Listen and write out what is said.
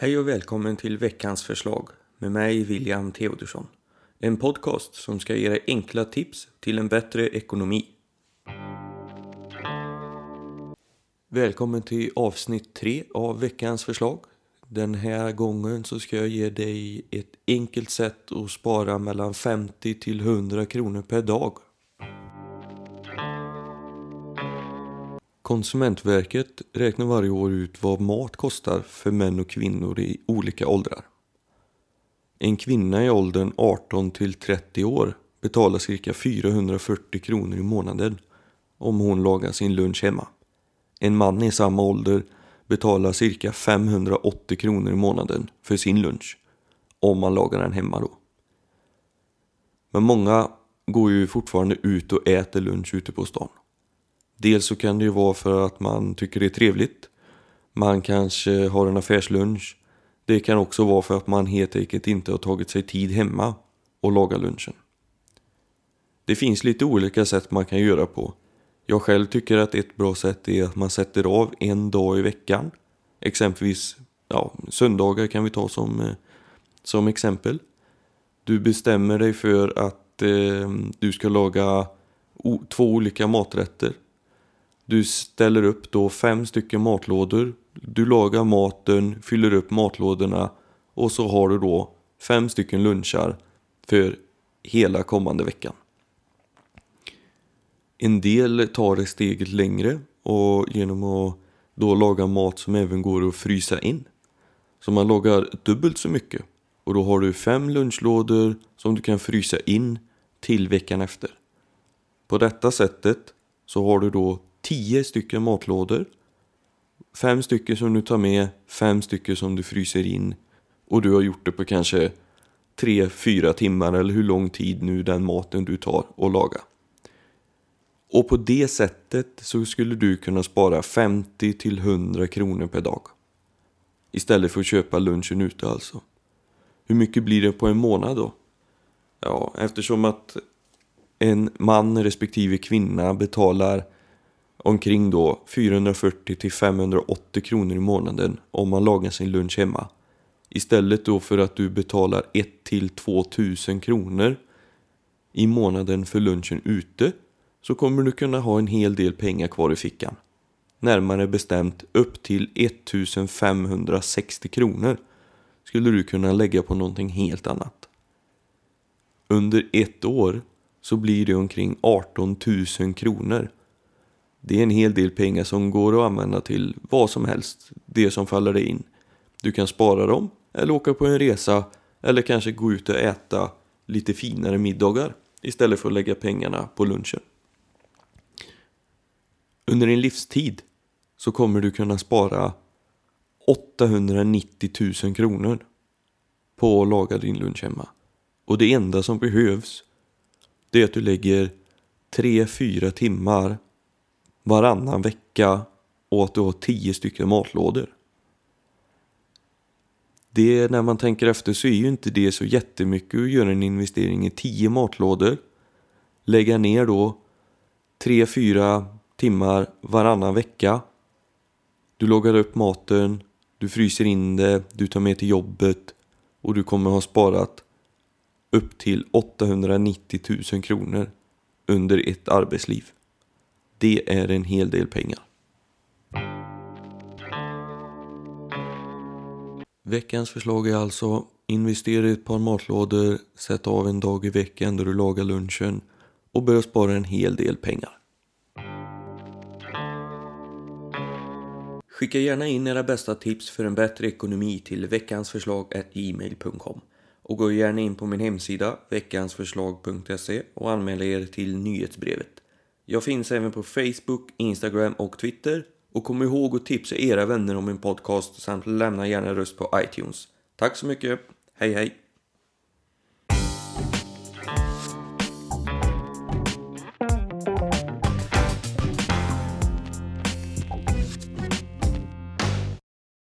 Hej och välkommen till veckans förslag med mig William Theodorsson. En podcast som ska ge dig enkla tips till en bättre ekonomi. Välkommen till avsnitt 3 av veckans förslag. Den här gången så ska jag ge dig ett enkelt sätt att spara mellan 50 till 100 kronor per dag. Konsumentverket räknar varje år ut vad mat kostar för män och kvinnor i olika åldrar. En kvinna i åldern 18 till 30 år betalar cirka 440 kronor i månaden om hon lagar sin lunch hemma. En man i samma ålder betalar cirka 580 kronor i månaden för sin lunch om man lagar den hemma då. Men många går ju fortfarande ut och äter lunch ute på stan. Dels så kan det ju vara för att man tycker det är trevligt. Man kanske har en affärslunch. Det kan också vara för att man helt enkelt inte har tagit sig tid hemma och laga lunchen. Det finns lite olika sätt man kan göra på. Jag själv tycker att ett bra sätt är att man sätter av en dag i veckan. Exempelvis ja, söndagar kan vi ta som, eh, som exempel. Du bestämmer dig för att eh, du ska laga två olika maträtter du ställer upp då fem stycken matlådor. Du lagar maten, fyller upp matlådorna och så har du då fem stycken lunchar för hela kommande veckan. En del tar det steget längre och genom att då laga mat som även går att frysa in. Så man lagar dubbelt så mycket och då har du fem lunchlådor som du kan frysa in till veckan efter. På detta sättet så har du då tio stycken matlådor. Fem stycken som du tar med, fem stycken som du fryser in. Och du har gjort det på kanske 3-4 timmar eller hur lång tid nu den maten du tar och laga. Och på det sättet så skulle du kunna spara 50 till 100 kronor per dag. Istället för att köpa lunchen ute alltså. Hur mycket blir det på en månad då? Ja, eftersom att en man respektive kvinna betalar omkring då 440 till 580 kronor i månaden om man lagar sin lunch hemma. Istället då för att du betalar 1 till 2000 kronor i månaden för lunchen ute så kommer du kunna ha en hel del pengar kvar i fickan. Närmare bestämt upp till 1560 kronor skulle du kunna lägga på någonting helt annat. Under ett år så blir det omkring 18 000 kronor det är en hel del pengar som går att använda till vad som helst, det som faller dig in. Du kan spara dem, eller åka på en resa, eller kanske gå ut och äta lite finare middagar istället för att lägga pengarna på lunchen. Under din livstid så kommer du kunna spara 890 000 kronor på att laga din lunch hemma. Och det enda som behövs det är att du lägger 3-4 timmar varannan vecka och att du har tio stycken matlådor. Det, när man tänker efter så är ju inte det så jättemycket att göra en investering i tio matlådor. Lägga ner då tre fyra timmar varannan vecka. Du lagar upp maten, du fryser in det, du tar med till jobbet och du kommer ha sparat upp till 890 000 kronor under ett arbetsliv. Det är en hel del pengar. Veckans förslag är alltså investera i ett par matlådor, sätt av en dag i veckan där du lagar lunchen och börja spara en hel del pengar. Skicka gärna in era bästa tips för en bättre ekonomi till veckansförslag.gmail.com och gå gärna in på min hemsida veckansförslag.se och anmäl er till nyhetsbrevet. Jag finns även på Facebook, Instagram och Twitter. Och kom ihåg att tipsa era vänner om min podcast samt lämna gärna röst på iTunes. Tack så mycket, hej hej!